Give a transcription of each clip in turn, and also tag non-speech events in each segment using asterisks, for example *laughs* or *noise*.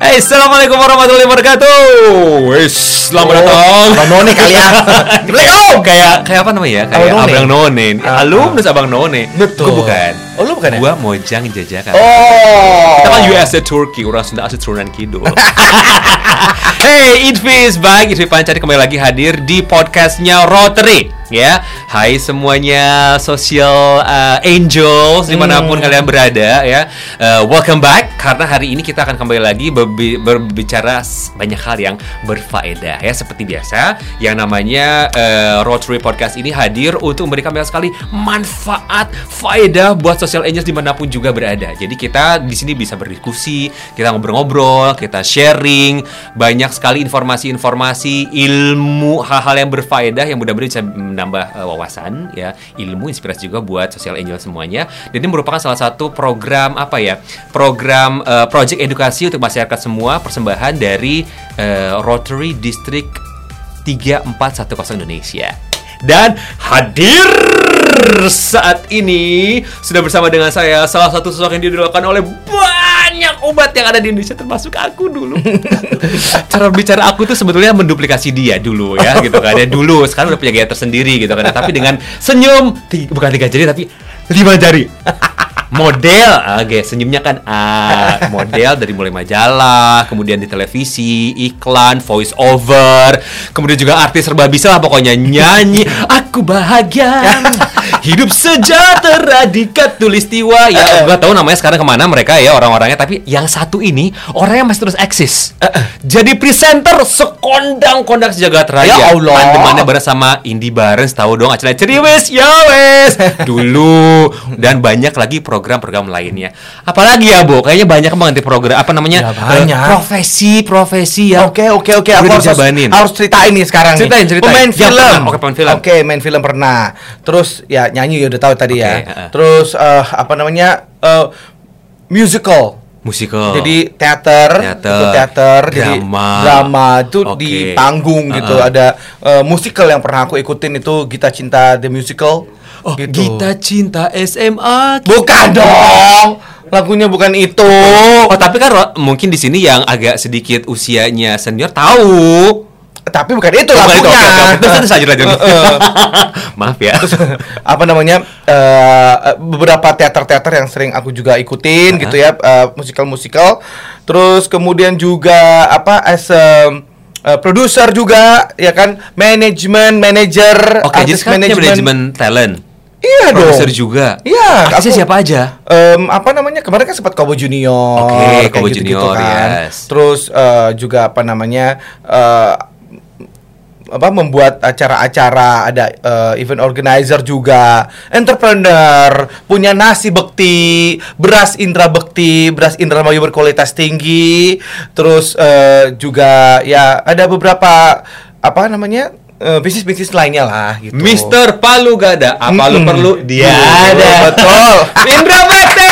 Hey, assalamualaikum warahmatullahi wabarakatuh. Wis, selamat Oh, datang. Abang None kali ya. *laughs* Assalamualaikum. Kayak kayak apa namanya ya? Kayak Abang. Abang None. Ah, Alumnus Abang None. Betul. Gua bukan. Oh, lu bukan ya? Gua Mojang Jajakan. Oh. Kita kan USA Turki, orang Sunda asli turunan kidul. *laughs* hey, Idvi is back. Idvi Pancari kembali lagi hadir di podcastnya Rotary. Ya, hai semuanya social uh, angels di mana pun Hmm. kalian berada ya. Uh, welcome back karena hari ini kita akan kembali lagi berbi- berbicara banyak hal yang berfaedah ya seperti biasa. Yang namanya uh, Rotary Podcast ini hadir untuk memberikan banyak sekali manfaat faedah buat social angels di mana pun juga berada. Jadi kita di sini bisa berdiskusi, kita ngobrol-ngobrol, kita sharing banyak sekali informasi-informasi, ilmu, hal-hal yang berfaedah yang mudah-mudahan bisa menambah eh, wawasan, ya, ilmu, inspirasi juga buat social angel semuanya. Dan ini merupakan salah satu program apa ya? Program eh, project edukasi untuk masyarakat semua persembahan dari eh, Rotary District 3410 Indonesia. Dan hadir saat ini sudah bersama dengan saya salah satu sosok yang diidolakan oleh banyak umat yang ada di Indonesia termasuk aku dulu. *laughs* Cara bicara aku tuh sebetulnya menduplikasi dia dulu ya gitu kan. Dia dulu sekarang udah punya gaya tersendiri gitu kan. Tapi dengan senyum ti- bukan tiga jari tapi lima jari. *laughs* Model, oke senyumnya kan ah, model dari mulai majalah, kemudian di televisi, iklan, voice over, kemudian juga artis serba bisa lah pokoknya nyanyi, aku bahagia, *laughs* hidup sejahtera di katulistiwa. Ya, gua tahu namanya sekarang ke mana mereka ya orang-orangnya, tapi yang satu ini orangnya masih terus eksis. Jadi presenter sekondang-kondang sejagat raya. Ya Allah. Pandemannya bersama Indi Barens tahu dong acara Ceriwes ya wes *laughs* dulu dan banyak lagi program-program lainnya. Apalagi ya, Bu? Kayaknya banyak banget program apa namanya? Ya, banyak. eh, profesi, profesi ya. Oke oke oke aku harus, harus ceritain nih sekarang Ceritain, nih. ceritain. Pemain Yang film. Oke, pemain film. Oke, main film pernah. Terus ya nyanyi ya udah tahu tadi Oke, ya. heeh. Terus eh, apa namanya? eh, musical. Musikal. Jadi teater, Teater, itu teater, jadi drama. drama itu Oke. di panggung gitu. Uh-uh. Ada eh, musical yang pernah aku ikutin itu Gita Cinta the Musical. Oh, gitu. Gita Cinta SMA. Bukan dong. Lagunya bukan itu. Oh, tapi kan mungkin di sini yang agak sedikit usianya senior tahu. Tapi bukan itu Bukan itu, lagunya. oke. Terus, terus lanjut. *laughs* Maaf ya. apa namanya eh, beberapa teater-teater yang sering aku juga ikutin Uh-huh. gitu ya eh, musikal-musikal terus kemudian juga apa as a eh, produser juga ya kan manajemen manager Oke, jadi management. manajemen talent. iya dong Produser juga. Iya, Artisnya aku- siapa aja? Em, apa namanya kemarin kan sempat Kobo Junior Oke, kayak Kobo gitu-gitu Junior, kan. yes. terus eh, juga apa namanya eh, apa membuat acara-acara ada eh, event organizer juga entrepreneur punya nasi bekti beras indra bekti beras indramayu berkualitas tinggi terus eh, juga ya ada beberapa apa namanya eh, bisnis-bisnis lainnya lah gitu Mister Palu gak ada. Apa lu Mm-mm. perlu? Dia Betul, ada. betul. *laughs* Indra Bekti.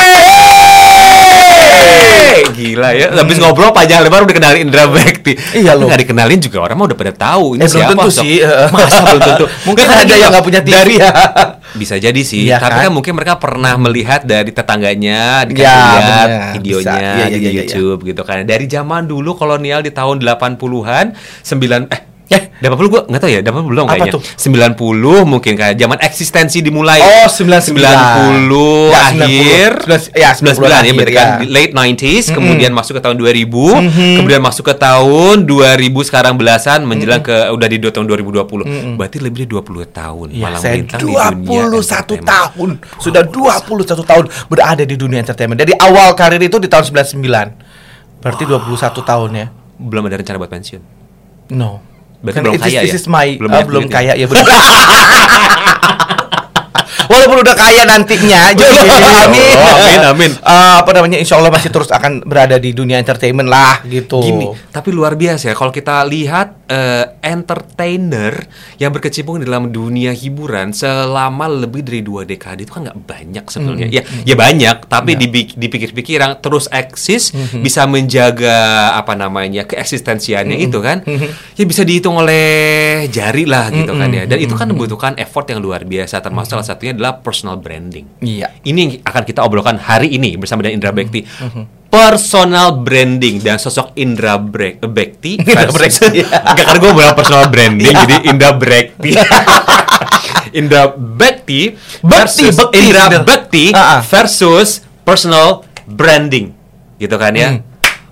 Gila ya. Habis ngobrol panjang lebar udah kenalin Indra Bekti. Iya, loh. nggak dikenalin juga orang mah udah pada tahu ini Eh, belum siapa. tentu Sok. sih, eh. Masa belum tentu. *laughs* Mungkin Nggak, ada yang nggak punya TV Dari- ya. *laughs* Bisa jadi sih. Iya Tapi kan? kan mungkin mereka pernah melihat dari tetangganya dikasih Ya, lihat bener. videonya Bisa. Iya, iya, di iya. YouTube gitu kan. Dari zaman dulu kolonial di tahun 80-an 9 eh Eh, 80 gua nggak tahu ya, 80 belum kayaknya. tuh? 90 mungkin kayak zaman eksistensi dimulai. Oh, 99. 90 Ya, akhir. 90. Ya, 99 ya, berarti ya. kan di late 90s, kemudian masuk ke tahun 2000, Mhm. kemudian masuk ke tahun 2000 sekarang belasan menjelang ke udah di tahun 2020. Berarti lebih dari 20 tahun Ya, malah saya di dunia 21 entertainment. tahun. Sudah 21 tahun berada di dunia entertainment. Dari awal karir itu di tahun 99. Berarti 21 tahun ya. Belum ada rencana buat pensiun. No. Berarti Kan belum kaya this ya? is my Belum ah, banyak belum kaya ya benar. *laughs* Walaupun udah kaya nantinya, jadi amin. Oh, amin, *laughs* amin. Eh, apa namanya? Insya Allah masih terus akan berada di dunia entertainment lah gitu. Gini, tapi luar biasa ya kalau kita lihat eh, entertainer yang berkecimpung dalam dunia hiburan selama lebih dari dua dekade itu kan nggak banyak sebenarnya. Ya, ya banyak, tapi dibi- dipikir-pikir yang terus eksis bisa menjaga apa namanya keeksistensiannya itu kan, ya bisa dihitung oleh jari lah gitu kan ya. Dan itu kan membutuhkan effort yang luar biasa. Termasuk salah satunya adalah personal branding. Iya. Ini yang akan kita obrolkan hari ini bersama dengan Indra Bekti. Personal branding dan sosok Indra Brek Bekti Indra Bekti. *laughs* Enggak karena gue bilang personal branding Iya. jadi Indra *laughs* Bekti Indra Bekti versus Bekti, Indra. Bekti Ah, ah. versus personal branding gitu kan ya Hmm.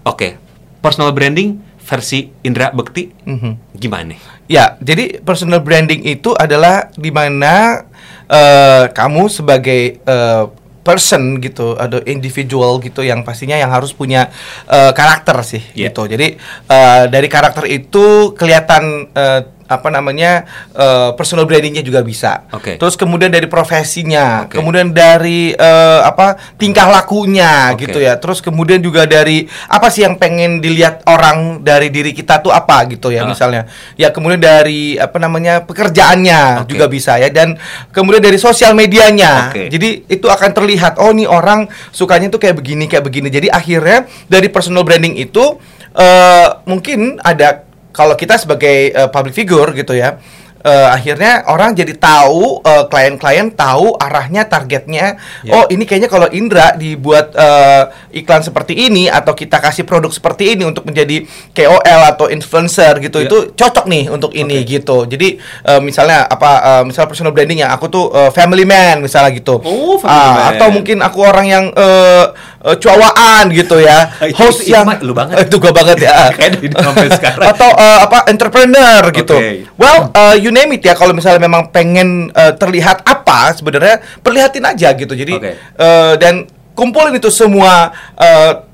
oke personal branding versi Indra Bekti Mhm. gimana Ya, jadi personal branding itu adalah di mana eh, kamu sebagai eh, person gitu, atau individual gitu yang pastinya yang harus punya eh, karakter sih Iya. gitu. Jadi eh, dari karakter itu kelihatan eh, apa namanya eh, personal brandingnya juga bisa. Oke. Terus kemudian dari profesinya, Oke. kemudian dari eh, apa tingkah lakunya Oke. gitu ya. Terus kemudian juga dari apa sih yang pengen dilihat orang dari diri kita tuh apa gitu ya Ah. misalnya. Ya kemudian dari apa namanya pekerjaannya Oke. juga bisa ya dan kemudian dari sosial medianya. Oke. Jadi itu akan terlihat oh nih orang sukanya tuh kayak begini kayak begini. Jadi akhirnya dari personal branding itu eh mungkin ada kalau kita sebagai eh, public figure gitu ya. Eh, akhirnya orang jadi tahu eh, klien-klien tahu arahnya targetnya Ya. oh ini kayaknya kalau Indra dibuat eh, iklan seperti ini atau kita kasih produk seperti ini untuk menjadi KOL atau influencer gitu Ya. itu cocok nih untuk ini gitu jadi eh, misalnya apa eh, misalnya personal branding yang aku tuh eh, family man misalnya gitu Oh, family Ah, man. atau mungkin aku orang yang eh, eh, cuawaan gitu ya *laughs* Itu- host itu yang lu banget. *laughs* itu gua banget ya *laughs* Kayak dari sampai sekarang. atau eh, apa entrepreneur gitu Oke. well eh, you name it ya kalau misalnya memang pengen eh, terlihat apa sebenarnya perlihatin aja gitu jadi Oke. eh, dan kumpulin itu semua eh,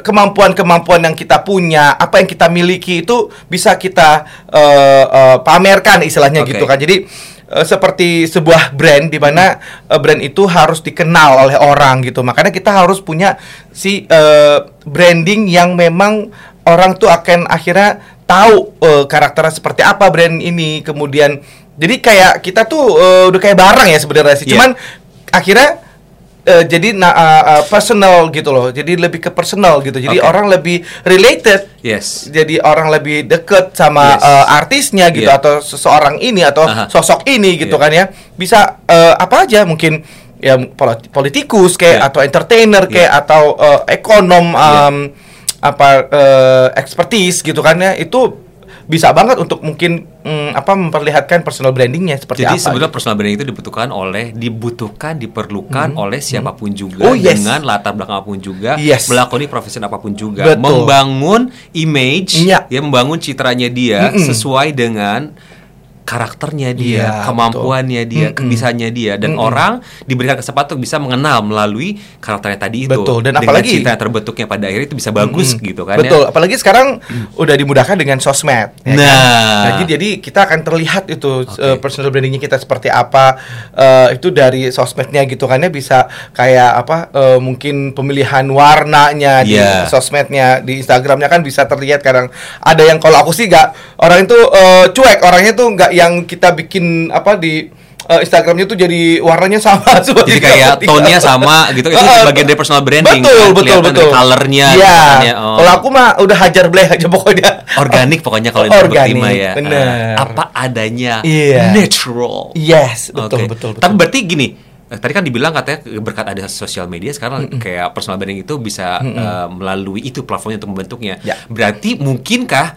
kemampuan-kemampuan yang kita punya, apa yang kita miliki itu bisa kita eh, eh, pamerkan istilahnya Oke. gitu kan. Jadi seperti sebuah brand di mana brand itu harus dikenal oleh orang gitu. Makanya kita harus punya si eh, branding yang memang orang tuh akan akhirnya tahu eh, karakternya seperti apa brand ini. Kemudian jadi kayak kita tuh eh, udah kayak barang ya sebenarnya sih. Iya. Cuman akhirnya eh, jadi na- uh, uh, personal gitu loh. Jadi lebih ke personal gitu. Jadi Oke. orang lebih related. yes Jadi orang lebih deket sama Yes. uh, artisnya gitu Iya. atau seseorang ini atau Aha. sosok ini gitu Iya. kan ya. Bisa uh, apa aja mungkin ya pol- politikus kayak Iya. atau entertainer kayak Iya. atau uh, ekonom Iya. um, apa uh, expertise gitu kan ya. Itu bisa banget untuk mungkin mm, apa memperlihatkan personal brandingnya seperti Jadi apa. sebenarnya gitu. personal branding itu dibutuhkan oleh dibutuhkan diperlukan oleh siapa pun juga Oh, yes. dengan latar belakang apa pun juga Yes. melakoni profesi apa pun juga Betul. membangun image Iya. ya membangun citranya dia Mm-mm. sesuai dengan karakternya dia, Iya, kemampuannya dia, Mm-mm. kebisaannya dia dan Mm-mm. orang diberikan kesempatan untuk bisa mengenal melalui karakternya tadi itu. Betul, dan Dengan apalagi- yang terbentuknya pada akhirnya itu bisa bagus Mm-mm. gitu kan Betul, ya. apalagi sekarang udah dimudahkan dengan sosmed. ya kan? Nah. jadi jadi kita akan terlihat itu Oke. uh, personal brandingnya kita seperti apa. uh, itu dari sosmednya gitu kan ya bisa kayak apa? uh, mungkin pemilihan warnanya di Iya. sosmednya, di Instagramnya kan bisa terlihat kadang ada yang kalau aku sih nggak orang itu uh, cuek orangnya tuh nggak yang kita bikin apa di uh, Instagramnya tuh jadi warnanya sama *laughs* Jadi kayak tone-nya *laughs* sama gitu itu Uh, bagian dari personal branding Betul, kan? betul, betul. dari colornya ya. Oh. Kalau aku mah udah hajar bleh aja pokoknya. organik *laughs* pokoknya kalau itu mah ya. bener. Ah, apa adanya Iya. natural. Yes, betul, Oke. betul, betul. Tapi berarti gini, eh, tadi kan dibilang katanya berkat ada sosial media sekarang kayak personal branding itu bisa eh, melalui itu platformnya untuk membentuknya. Ya. Berarti mungkinkah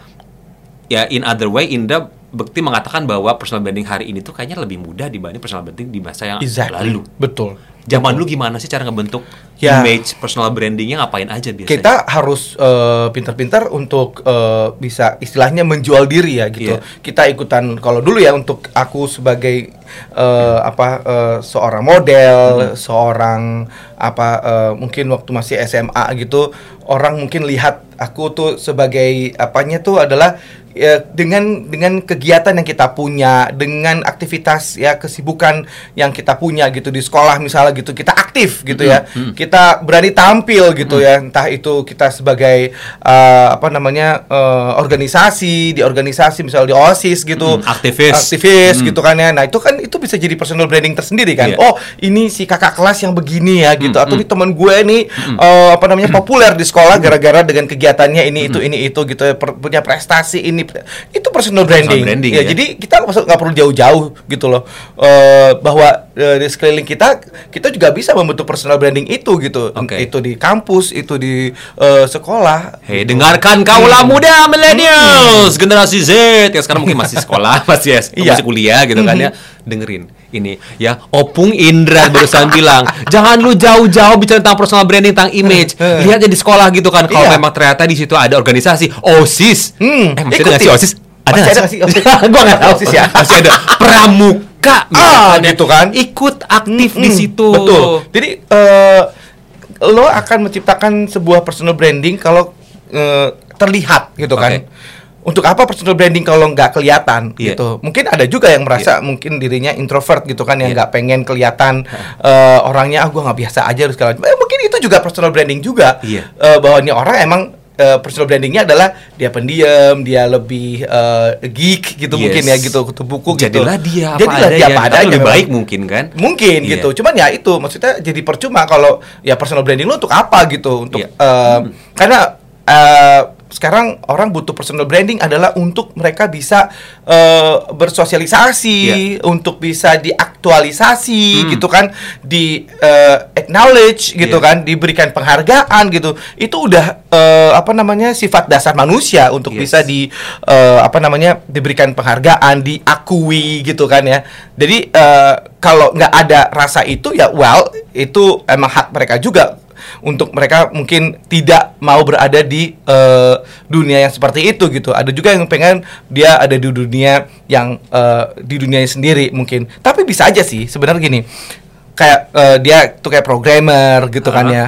ya in other way Indah Bekti mengatakan bahwa personal branding hari ini tuh kayaknya lebih mudah dibanding personal branding di masa yang Exactly. lalu. Betul. Zaman dulu gimana sih cara ngebentuk Ya. image personal brandingnya ngapain aja biasanya? Kita harus eh, pintar-pintar untuk eh, bisa istilahnya menjual diri ya gitu. Iya. Kita ikutan kalau dulu ya untuk aku sebagai eh, apa eh, seorang model, seorang apa eh, mungkin waktu masih SMA gitu orang mungkin lihat aku tuh sebagai apanya tuh adalah ya, dengan dengan kegiatan yang kita punya, dengan aktivitas ya kesibukan yang kita punya gitu di sekolah misalnya gitu kita aktif gitu ya, Hmm, hmm. kita berani tampil gitu ya, entah itu kita sebagai eh, apa namanya eh, organisasi di organisasi misalnya di osis gitu, Hmm, aktivis. aktivis Hmm. gitu kan ya, nah itu kan itu bisa jadi personal branding tersendiri kan, Iya. oh ini si kakak kelas yang begini ya gitu, Hmm, atau hmm. ini teman gue nih eh, apa namanya populer di sekolah gara-gara dengan kegiatannya ini itu ini itu gitu ya, per- punya prestasi ini. Itu personal branding, branding, ya, ya. jadi kita nggak perlu jauh-jauh gitu loh. Eh, bahwa eh, di sekeliling kita kita juga bisa membentuk personal branding itu gitu Oke. itu di kampus itu di eh, sekolah Hei, dengarkan kaulah muda millennials, generasi Z yang sekarang mungkin masih sekolah, *laughs* masih Iya. masih kuliah gitu kan ya. Dengerin ini ya, Opung Indra barusan bilang, jangan lu jauh-jauh bicara tentang personal branding, tentang image. Lihat aja di sekolah gitu kan, kalau Iya. memang ternyata di situ ada organisasi OSIS. Hmm, eh, masih ada OSIS? Masih nggak ada sih OSIS? *laughs* Gua nggak tahu OSIS ya. Masih ada pramuka. Ah, misalkan ya. gitu kan. Ikut aktif di Mm-mm, situ. Betul. Jadi eh, lo akan menciptakan sebuah personal branding kalau eh, terlihat gitu kan. Oke. Untuk apa personal branding kalau nggak kelihatan Iya. gitu? Mungkin ada juga yang merasa mungkin dirinya introvert gitu kan yang Iya. nggak pengen kelihatan eh, orangnya ah gue nggak biasa aja harus macam. Eh, mungkin itu juga personal branding juga. Iya. Eh, bahwa ini orang emang eh, personal brandingnya adalah dia pendiam, dia lebih eh, geek gitu Yes. mungkin ya gitu kutu buku gitu. Jadilah dia apa Jadilah dia apa adanya lebih baik mungkin kan. Mungkin Iya. gitu. Cuman ya itu maksudnya jadi percuma kalau ya personal branding lu untuk apa gitu? Untuk Iya. eh, karena eh, sekarang orang butuh personal branding adalah untuk mereka bisa eh, bersosialisasi, untuk bisa diaktualisasi Hmm. gitu kan, di eh, acknowledge gitu Iya. kan, diberikan penghargaan gitu. Itu udah eh, apa namanya sifat dasar manusia untuk Yes. bisa di eh, apa namanya diberikan penghargaan, diakui gitu kan ya. Jadi eh, kalau nggak ada rasa itu ya well itu emang hak mereka juga untuk mereka mungkin tidak mau berada di eh, dunia yang seperti itu gitu. Ada juga yang pengen dia ada di dunia yang eh, di dunianya sendiri mungkin. Tapi bisa aja sih sebenarnya gini. Kayak eh, dia tuh kayak programmer gitu kan Aha. ya.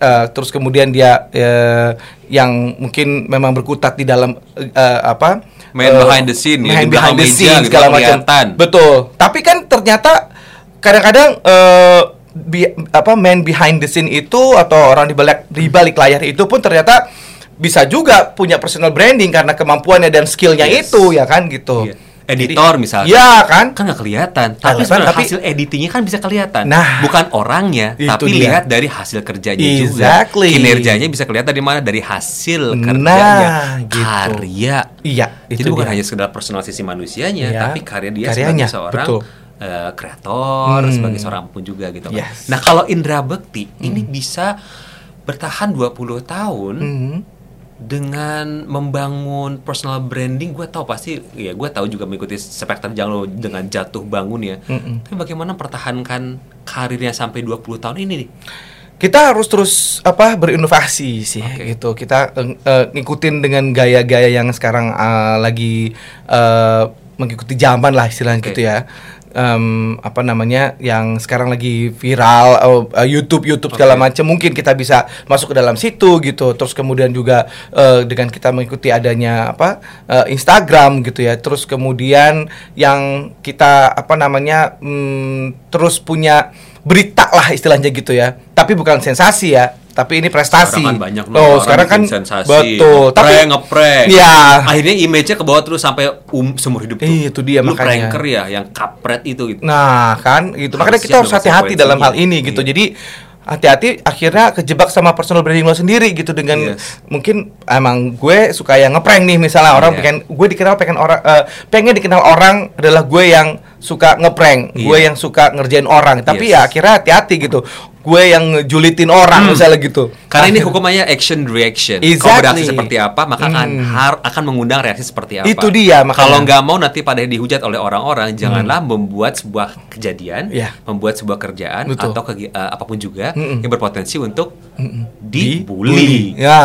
Eh, terus kemudian dia eh, yang mungkin memang berkutat di dalam eh, apa Man eh, behind the scene, ya, man di belakang behind the meja scene gitu, segala macam betul tapi kan ternyata kadang-kadang eh, bi- apa man behind the scene itu atau orang di balik di balik layar itu pun ternyata bisa juga punya personal branding karena kemampuannya dan skillnya Yes. itu ya kan gitu Iya. Editor misalnya. ya kan kan nggak kelihatan tapi sebenarnya tapi- hasil editingnya kan bisa kelihatan Nah, bukan orangnya tapi dia. lihat dari hasil kerjanya Exactly. juga kinerjanya bisa kelihatan dari mana dari hasil Nah, kerjanya gitu. karya iya jadi itu bukan dia. hanya sekedar personal sisi manusianya Iya, tapi karya dia karyanya, sebagai seorang betul. Eh, kreator Hmm. sebagai seorang pun juga gitu kan. Yes. nah kalau Indra Bekti ini bisa bertahan 20 tahun Mhm. dengan membangun personal branding gue tahu pasti ya gue tahu juga mengikuti sepak terjang lo dengan jatuh bangun ya Mm-mm. tapi bagaimana mempertahankan karirnya sampai 20 tahun ini nih kita harus terus apa berinovasi sih Oke. gitu kita eh, ngikutin dengan gaya-gaya yang sekarang eh, lagi eh, mengikuti zaman lah istilahnya Oke. gitu ya Em, apa namanya yang sekarang lagi viral oh, eh, YouTube YouTube segala Oke. macam mungkin kita bisa masuk ke dalam situ gitu. Terus kemudian juga eh, dengan kita mengikuti adanya apa eh, Instagram gitu ya. Terus kemudian yang kita apa namanya mm, terus punya berita lah istilahnya gitu ya. Tapi bukan sensasi ya tapi ini prestasi Sekarang kan banyak loh oh sekarang kan sensasi, betul tapi ngeprank, ngeprank. ya akhirnya image-nya ke bawah terus sampai um seumur hidup tuh. Ih, itu dia Lu makanya. pranker ya yang kapret itu gitu. Nah, kan gitu. Makanya kita harus hati-hati dalam hal ini gitu. Iya. Jadi hati-hati akhirnya kejebak sama personal branding lo sendiri gitu dengan Yes. mungkin emang gue suka yang ngeprank nih misalnya orang Iya. pengen gue dikenal pengen orang eh, pengen dikenal orang adalah gue yang suka ngeprank, Iya. gue yang suka ngerjain orang. Tapi Yes. ya akhirnya hati-hati gitu. Gue yang ngejulitin orang Hmm. misalnya gitu. Karena ini Akhir- hukumannya action reaction. Kalau Exactly. bereaksi seperti apa, maka akan Hmm. har- akan mengundang reaksi seperti apa. Itu dia, makanya. Kalau nggak mau nanti pada dihujat oleh orang-orang, janganlah membuat sebuah kejadian, Iya. membuat sebuah kerjaan Betul. atau kegi- eh, apa pun juga Mm-mm. yang berpotensi untuk Mm-mm. dibully. Ya,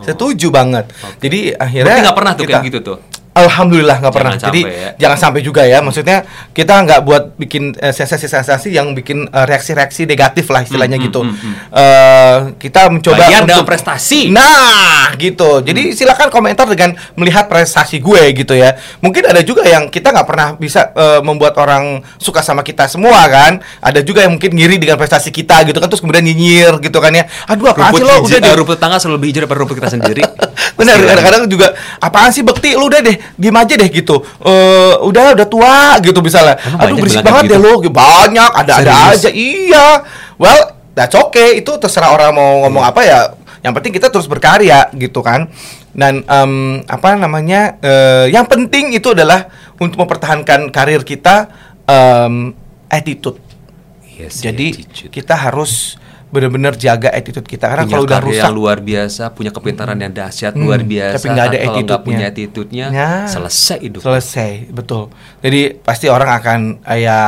setuju banget. Jadi akhirnya Berarti nggak pernah tuh kita- kayak gitu tuh. Alhamdulillah nggak pernah. Jadi ya. jangan sampai juga ya. Maksudnya kita nggak buat bikin eh, sensasi-sensasi yang bikin eh, reaksi-reaksi negatif lah istilahnya Hmm, gitu. hmm, hmm, Eh, kita mencoba Bayar untuk prestasi. Nah, gitu. Jadi silakan komentar dengan melihat prestasi gue gitu ya. Mungkin ada juga yang kita nggak pernah bisa eh, membuat orang suka sama kita semua kan. Ada juga yang mungkin ngiri dengan prestasi kita gitu kan terus kemudian nyinyir gitu kan ya. Aduh Rumput, sih lo udah eh, deh. rumput tetangga selalu lebih hijau daripada rumput kita sendiri. *laughs* Benar, Istilahnya. kadang-kadang juga apaan sih bekti lu udah deh, diem aja deh gitu. Eh udah udah tua gitu misalnya. Emang Aduh berisik banget kayak deh lu. Banyak, ada-ada Serius? aja. Iya. Well, that's okay. Itu terserah orang mau ngomong apa ya. Yang penting kita terus berkarya gitu kan. Dan em, apa namanya? eh, yang penting itu adalah untuk mempertahankan karir kita em, attitude Yes, Jadi attitude. kita harus benar-benar jaga attitude kita karena punya kalau udah rusak yang luar biasa, punya kepintaran yang dahsyat Hmm, luar biasa. tapi nggak ada kalau nggak attitude-nya. punya attitude-nya, Ya. selesai hidup. selesai, betul. Jadi pasti orang akan eh, ya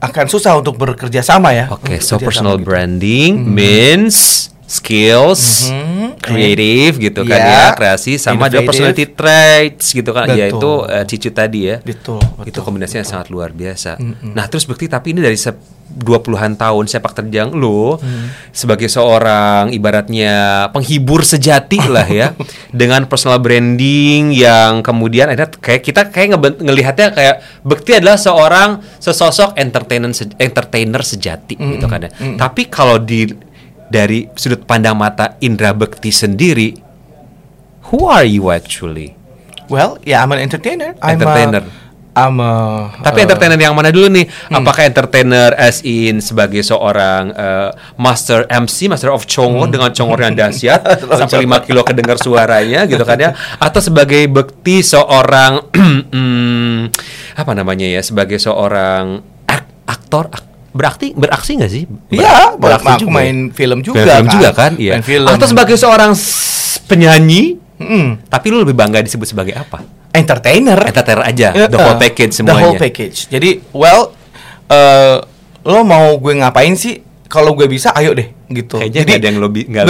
akan susah untuk bekerja sama ya. Oke, untuk so personal gitu. branding means skills, Mhm. creative gitu kan Ya. ya, kreasi sama ada Innovative. personality traits gitu kan. Ya itu Betul. eh, cicu tadi ya. Betul, Itu betul, kombinasinya sangat luar biasa. Nah, terus bukti tapi ini dari se- 20-an tahun sepak terjang lo sebagai seorang ibaratnya penghibur sejati lah ya *laughs* dengan personal branding yang kemudian ada kayak kita kayak ngeben- ngelihatnya kayak Bekti adalah seorang sesosok entertainer se- entertainer sejati gitu kan ya. Tapi kalau di dari sudut pandang mata Indra Bekti sendiri who are you actually? Well, ya I'm an entertainer. I'm Entertainer. A, I'm a, Tapi uh, entertainer yang mana dulu nih? Apakah entertainer as in sebagai seorang uh, master MC, master of congor dengan congor yang dahsyat sampai 5 kilo kedengar suaranya gitu kan ya? Atau sebagai bekti seorang *clears throat* hmm, apa namanya ya? Sebagai seorang ak- aktor ak- berakting beraksi nggak sih? Iya, Ber- aku main film juga film kan. juga kan? Iya. Main film. Atau sebagai seorang penyanyi? Mm, Tapi lu lebih bangga disebut sebagai apa? entertainer. Entertainer aja, Ya, the whole uh, package The semuanya. whole package. Jadi, well, eh lo mau gue ngapain sih? Kalau gue bisa, ayo deh, gitu. Kayaknya Jadi ada yang lo nggak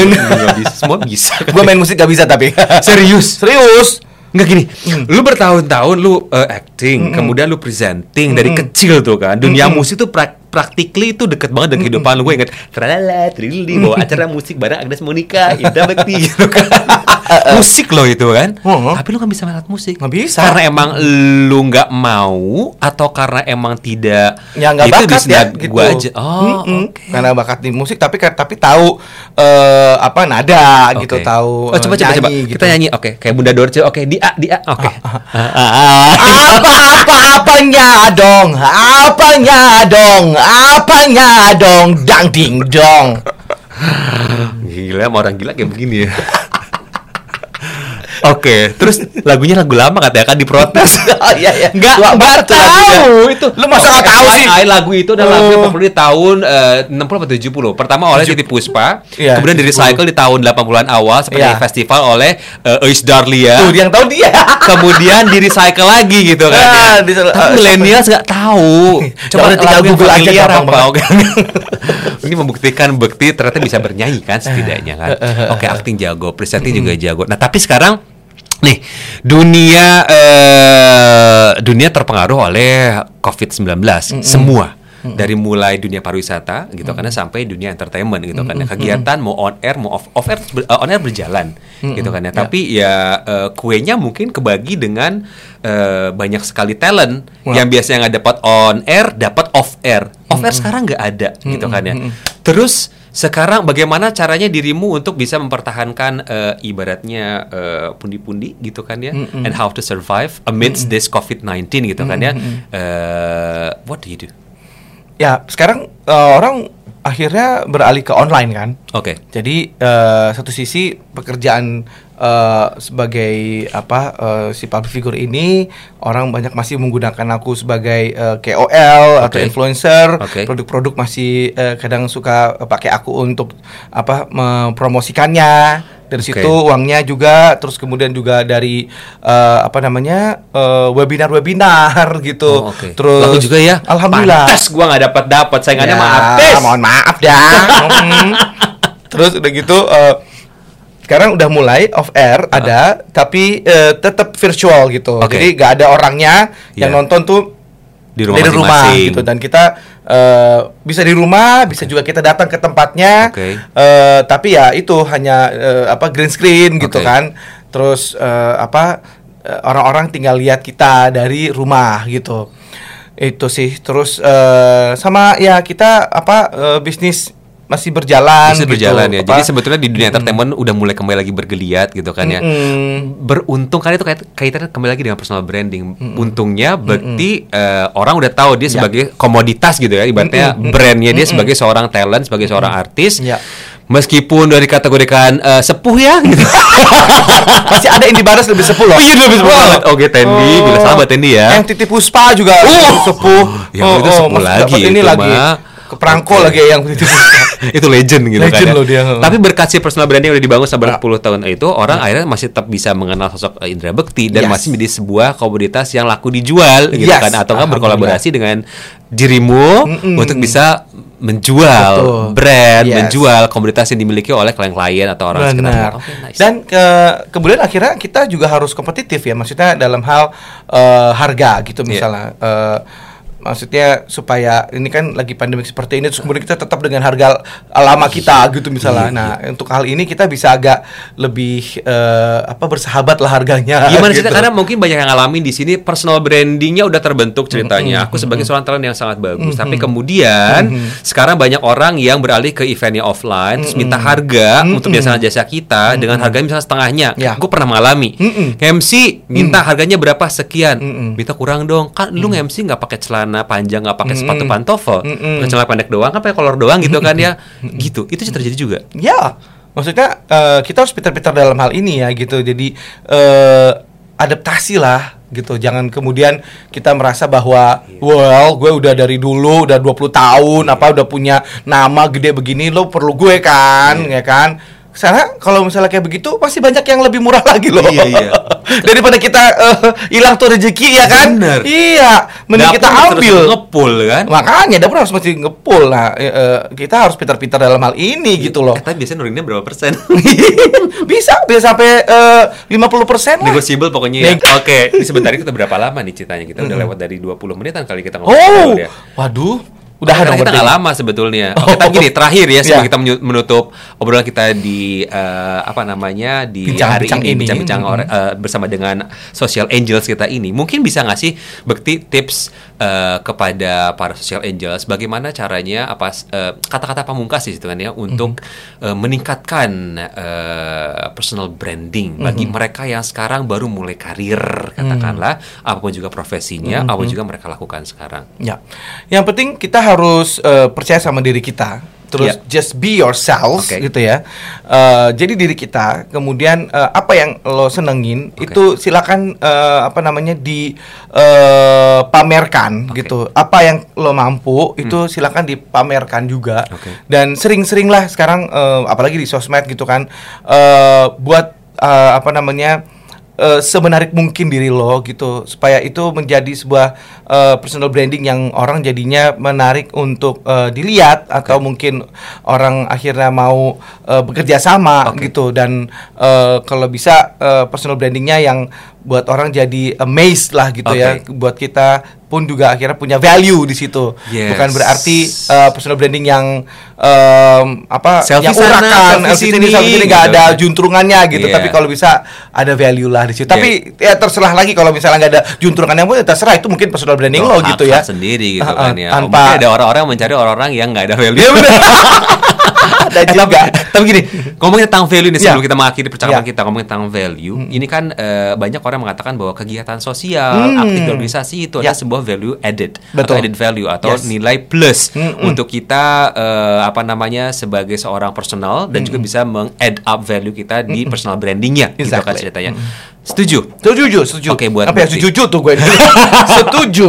bisa, semua bisa. *laughs* gue main musik gak bisa tapi. *laughs* Serius? Serius. Nggak gini, lu bertahun-tahun lu uh, acting, kemudian lu presenting dari kecil tuh kan. Dunia musik tuh pra practically itu deket banget dengan kehidupan lu. Gue inget, tralala, trilili, bawa acara musik bareng Agnes Monica, Indah Bekti *laughs* gitu kan. Musik loh itu kan. Heeh. Tapi lu nggak bisa main alat musik. Nggak bisa. Karena emang lu nggak mau atau karena emang tidak Ya nggak bakat bisa ya gitu. gua aja. Oh, oke. Karena bakat di musik tapi tapi tahu eh, apa nada gitu, Oke. tahu Oh, coba eh, coba coba. nyanyi Kita gitu. nyanyi. Oke, kayak Bunda Dorce. Oke, di A, di A. Oke. Ah, ah, ah. apa apa apanya dong apanya dong apanya dong dang ding dong Gila, sama orang gila kayak begini ya. *laughs* Oke, terus lagunya lagu lama katanya kan diprotes. *laughs* oh iya iya Nggak, Tua nggak banget tuh lagunya. tahu itu. lu masa nggak tahu sih lagu itu adalah lagu yang Oh. populer di tahun eh, 60 atau 70. Pertama oleh Titi Puspa, Iya, kemudian di 70. recycle di tahun 80-an awal seperti Iya. festival oleh eh, Eus Darlia. tuh yang tahu dia *laughs* kemudian di recycle lagi gitu kan. Ah, ya. Tapi eh, milenials nggak tahu. *laughs* Coba tinggal Google aja apa. Oke. Ini membuktikan Bekti ternyata bisa bernyanyi kan setidaknya kan. Oke, acting jago, presenting juga jago. Nah, tapi sekarang nih dunia eh, dunia terpengaruh oleh COVID-19 semua. Dari mulai dunia pariwisata gitu karena sampai dunia entertainment gitu kan ya. kegiatan mau on air mau off off air eh, on air berjalan gitu kan ya. Tapi ya eh, kuenya mungkin kebagi dengan eh, banyak sekali talent yang biasanya nggak dapat on air dapat off air. Off air sekarang nggak ada gitu kan ya. Terus sekarang bagaimana caranya dirimu untuk bisa mempertahankan eh, ibaratnya eh, pundi-pundi gitu kan ya? And how to survive amidst this COVID-19 gitu kan ya? Eh, what do you do? Ya sekarang eh, orang akhirnya beralih ke online kan oke Jadi eh, satu sisi pekerjaan eh, sebagai apa eh, si public figure ini orang banyak masih menggunakan aku sebagai eh, KOL atau Oke. influencer. Produk-produk masih eh, kadang suka pakai aku untuk apa mempromosikannya. Dari Oke. situ uangnya juga terus kemudian juga dari eh, apa namanya eh, webinar-webinar *laughs* gitu. Oh, oke. Terus Laku juga ya. Alhamdulillah. Pantes gua nggak dapat dapat saingannya Ya, mah habis. Mohon maaf dah. *laughs* Mm. Terus udah gitu eh, sekarang udah mulai off air ada tapi eh, tetap virtual gitu. Oke. Jadi nggak ada orangnya yang Iya. nonton tuh Di rumah dari rumah masing-masing. gitu dan kita eh, bisa di rumah, bisa juga kita datang ke tempatnya. Oke. Eh, tapi ya itu hanya eh, apa green screen gitu kan. Terus eh, apa orang-orang tinggal lihat kita dari rumah gitu. Itu sih. Terus eh, sama ya kita apa eh, bisnis masih berjalan Bisa gitu. berjalan ya. Apa, Jadi sebetulnya di dunia entertainment udah mulai kembali lagi bergeliat gitu kan ya. mm, Beruntung kan itu kait kaitannya kembali lagi dengan personal branding. Untungnya Bekti eh, orang udah tahu dia sebagai komoditas gitu ya. Ibaratnya brandnya dia sebagai seorang talent, sebagai seorang artis. Ya. Meskipun dari kategorikan eh, sepuh ya gitu. *laughs* masih ada Indi Baras lebih sepuh loh. Oh, iya, lebih sepuh Wah. banget. Oke, Tendi. Bila sahabat Tendi ya. Yang Titi Puspa juga Oh. sepuh. Ya, itu sepuh masih lagi itu lagi. Mah. ke perangko Oke. lagi yang itu *laughs* itu legend gitu Legend kan ya. loh dia. Tapi berkat si personal branding yang udah dibangun selama berpuluh tahun itu, orang akhirnya masih tetap bisa mengenal sosok eh, Indra Bekti dan Yes. masih menjadi sebuah komoditas yang laku dijual gitu Yes, kan atau nggak alhamdulillah. berkolaborasi dengan dirimu Mm-mm. untuk bisa menjual Betul. brand, Yes. menjual komoditas yang dimiliki oleh klien-klien atau orang sekitar. Benar. Oke, nice. Dan ke kemudian akhirnya kita juga harus kompetitif ya, maksudnya dalam hal eh, harga gitu Iya. misalnya. Eh, maksudnya supaya ini kan lagi pandemi seperti ini terus kemudian kita tetap dengan harga lama kita gitu misalnya. Iya, Nah, untuk hal ini kita bisa agak lebih eh, apa bersahabat lah harganya. Gimana sih gitu. karena mungkin banyak yang ngalamin di sini personal brandingnya udah terbentuk ceritanya. Aku sebagai seorang talent yang sangat bagus, tapi kemudian sekarang banyak orang yang beralih ke eventnya offline, terus minta harga untuk jasa-jasa kita dengan harganya misalnya setengahnya. Ya. Gue pernah mengalami. MC minta harganya berapa sekian, minta kurang dong. Kan lu MC nggak pakai celana panjang, nggak pakai sepatu Mm-mm. pantofel, Mm-mm. pakai celana pendek doang, kan pakai kolor doang gitu kan ya. *laughs* Gitu. Itu terjadi juga. Ya, maksudnya eh, kita harus pintar-pintar dalam hal ini ya gitu. Jadi eh, adaptasi lah gitu. Jangan kemudian kita merasa bahwa well, gue udah dari dulu udah 20 tahun apa udah punya nama gede begini lo perlu gue kan, ya kan? Karena kalau misalnya kayak begitu pasti banyak yang lebih murah *laughs* lagi loh. Iya, iya. *laughs* Daripada kita eh, hilang tuh rezeki ya kan? Bener. Iya, mending kita Dapur ambil. ngepul kan. Makanya dapur harus mesti ngepul. Nah, eh, eh, kita harus pintar-pintar dalam hal ini gitu loh. Tapi biasanya nuruninnya berapa persen? *laughs* bisa bisa sampai lima puluh persen lah. Negotiable pokoknya ya. Oke, ini sebentar kita berapa lama nih ceritanya? Kita udah lewat dari 20 menitan kali kita Oh, ngobrol ya. waduh, udah dong kita nggak lama sebetulnya. Oh. Oke, tapi gini terakhir ya sebelum Ya. kita menutup obrolan kita di eh, apa namanya di hari Bincang-bincang ini, bincang-bincang Mhm. ore- eh, bersama dengan social angels kita ini. Mungkin bisa nggak sih Bekti tips eh, kepada para social angels bagaimana caranya apa eh, kata-kata pamungkas sih itu kan ya untuk Mhm. eh, meningkatkan eh, personal branding bagi Mhm. mereka yang sekarang baru mulai karir katakanlah apa pun juga profesinya, Mhm. apa juga mereka lakukan sekarang. Ya, yang penting kita harus eh, percaya sama diri kita. Terus Ya. just be yourself Oke. gitu ya. Eh, jadi diri kita. Kemudian eh, apa yang lo senengin Oke. itu silakan eh, apa namanya di eh, pamerkan Oke. gitu. Apa yang lo mampu itu silakan dipamerkan juga. Oke. Dan sering-sering lah sekarang eh, apalagi di sosmed gitu kan eh, buat eh, apa namanya eh, semenarik mungkin diri lo gitu supaya itu menjadi sebuah eh, personal branding yang orang jadinya menarik untuk eh, dilihat atau mungkin orang akhirnya mau eh, bekerja sama Oke. gitu dan eh, kalau bisa eh, personal brandingnya yang buat orang jadi amazed lah gitu ya Oke. buat kita pun juga akhirnya punya value di situ Yes. bukan berarti eh, personal branding yang em, apa Selfie yang sana, urakan selfie sini selfie sini nggak gitu. ada juntrungannya gitu Iya. tapi kalau bisa ada value lah di situ tapi ya terserah lagi kalau misalnya nggak ada juntrungannya pun ya terserah itu mungkin personal branding lo gitu ya sendiri gitu Uh, uh, kan ya. tanpa- Mungkin ada orang-orang mencari orang-orang yang nggak ada value. *laughs* Iya, ada Eh, tapi, juga tapi gini, ngomongin tentang value nih sebelum Ya. kita mengakhiri percakapan Ya. kita ngomongin tentang value. Ini kan eh, banyak orang mengatakan bahwa kegiatan sosial, Hmm. aktif organisasi itu Ya. adalah sebuah value added atau Betul. added value atau Yes. nilai plus Mm-mm. untuk kita eh, apa namanya sebagai seorang personal dan juga bisa meng-add up value kita di personal brandingnya gitu kan Exactly. ceritanya. Setuju? setuju setuju. Oke, buat apa ya setuju tuh gue? *laughs* Setuju.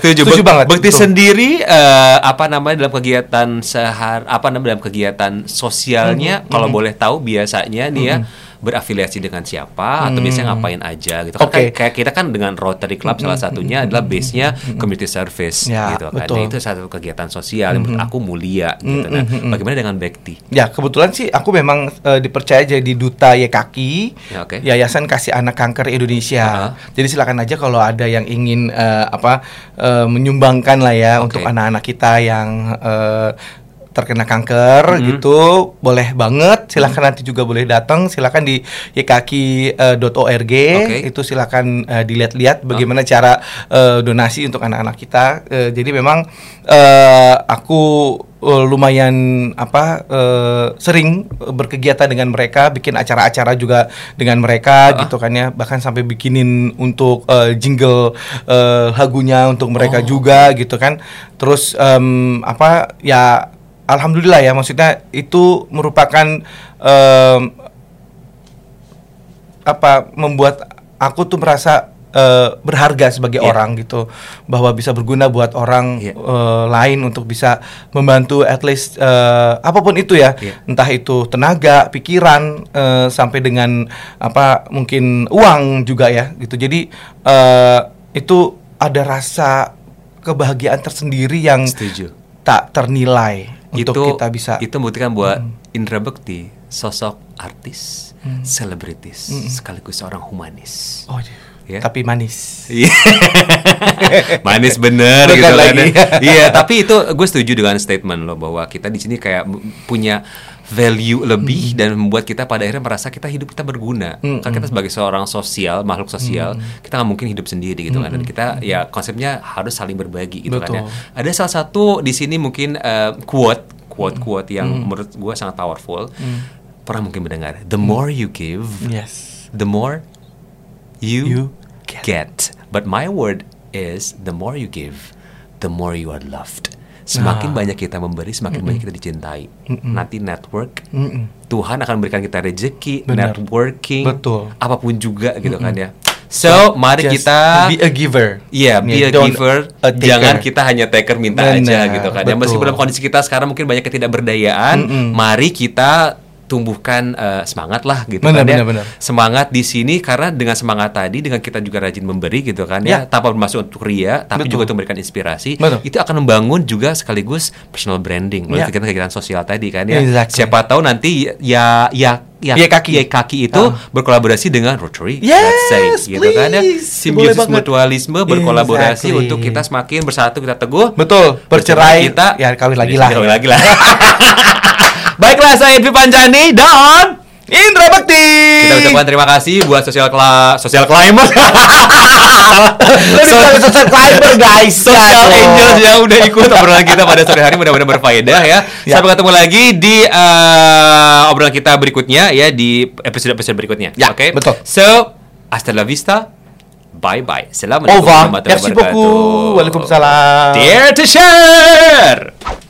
Setuju, setuju banget. Bekti sendiri eh, apa namanya dalam kegiatan sehar apa namanya dalam kegiatan sosialnya Mm-hmm. kalau boleh tahu biasanya nih ya berafiliasi dengan siapa atau biasanya ngapain aja gitu kan. Oke. Kayak- kayak kita kan dengan Rotary Club salah satunya adalah base-nya community service Ya, gitu kan. betul. Nah, itu satu kegiatan sosial yang menurut aku mulia gitu. Nah, bagaimana dengan Bekti? Ya kebetulan sih aku memang eh, dipercaya jadi duta YKAKI Ya, oke. Yayasan Kasih Anak Kanker Indonesia. Jadi silakan aja kalau ada yang ingin eh, apa eh, menyumbangkan lah ya Oke. untuk anak-anak kita yang eh, terkena kanker Mhm. gitu boleh banget. Silakan nanti juga boleh datang. Silakan di ykaki.org Oke. itu silakan eh, dilihat-lihat bagaimana cara eh, donasi untuk anak-anak kita. Eh, jadi memang eh, aku lumayan apa eh, sering berkegiatan dengan mereka bikin acara-acara juga dengan mereka Ah. gitu kan ya. Bahkan sampai bikinin untuk eh, jingle eh, lagunya untuk mereka Oh, juga gitu kan. Terus em, apa ya alhamdulillah ya maksudnya itu merupakan em, apa membuat aku tuh merasa eh, berharga sebagai Iya. orang gitu bahwa bisa berguna buat orang Iya. eh, lain untuk bisa membantu at least eh, apa pun itu ya Iya. entah itu tenaga pikiran eh, sampai dengan apa mungkin uang juga ya gitu jadi eh, itu ada rasa kebahagiaan tersendiri yang Setuju. tak ternilai untuk kita bisa itu membuktikan buat Indra Bekti sosok artis, selebritis, sekaligus seorang humanis. oh Ya. tapi manis Iya. *laughs* Manis bener Bukan gitu kan. lagi. iya, tapi itu gue setuju dengan statement lo bahwa kita di sini kayak punya value lebih dan membuat kita pada akhirnya merasa kita hidup kita berguna. Mm, Kan kita sebagai seorang sosial, makhluk sosial, kita nggak mungkin hidup sendiri gitu kan. Dan kita ya konsepnya harus saling berbagi gitu kan ya. Betul. Ada salah satu di sini mungkin eh, quote quote quote yang menurut gue sangat powerful. Pernah mungkin mendengar, the more you give, yes the more you, You get. get. But my word is the more you give, the more you are loved. Semakin Ah. banyak kita memberi, semakin banyak kita dicintai. Nanti network, Mm-mm. Tuhan akan berikan kita rezeki, networking, Betul. apa pun juga gitu kan ya. So, mari Just kita be a giver Iya, be Yeah, a don't giver. a taker. Jangan kita hanya taker minta aja Benar, gitu kan. Ya, betul. meskipun dalam kondisi kita sekarang mungkin banyak ketidakberdayaan, Mm-mm. mari kita tumbuhkan eh, semangat lah gitu Benar, kan ya. benar, benar. Semangat di sini karena dengan semangat tadi dengan kita juga rajin memberi gitu kan ya, Ya. tanpa bermaksud untuk ria, tapi Betul. juga untuk memberikan inspirasi. Betul. Itu akan membangun juga sekaligus personal branding melalui Ya. kegiatan-kegiatan sosial tadi kan ya. Exactly. Siapa tahu nanti ya ya ya Ya kaki. ya kaki itu Ah. berkolaborasi dengan Rotary, Yes, let's say, gitu kan ya. please. Simbiosis mutualisme berkolaborasi Exactly. untuk kita semakin bersatu kita teguh. betul bercerai kita ya kawin lagi lah Kawin lagi lah. *laughs* Baiklah saya Edvi Panjani dan Indra Bakti kita ucapkan terima kasih buat sosial kla sosial climber. Dari social climber guys Social Ya, Angels dong. yang udah ikut obrolan kita pada sore hari mudah-mudahan berfaedah ya. Ya. Sampai ketemu lagi di eh, obrolan kita berikutnya ya di episode-episode berikutnya. Ya, Oke. betul. So, hasta la vista. Bye bye. Assalamualaikum Ova warahmatullahi merci wabarakatuh. beaucoup waalaikumsalam Dare to share.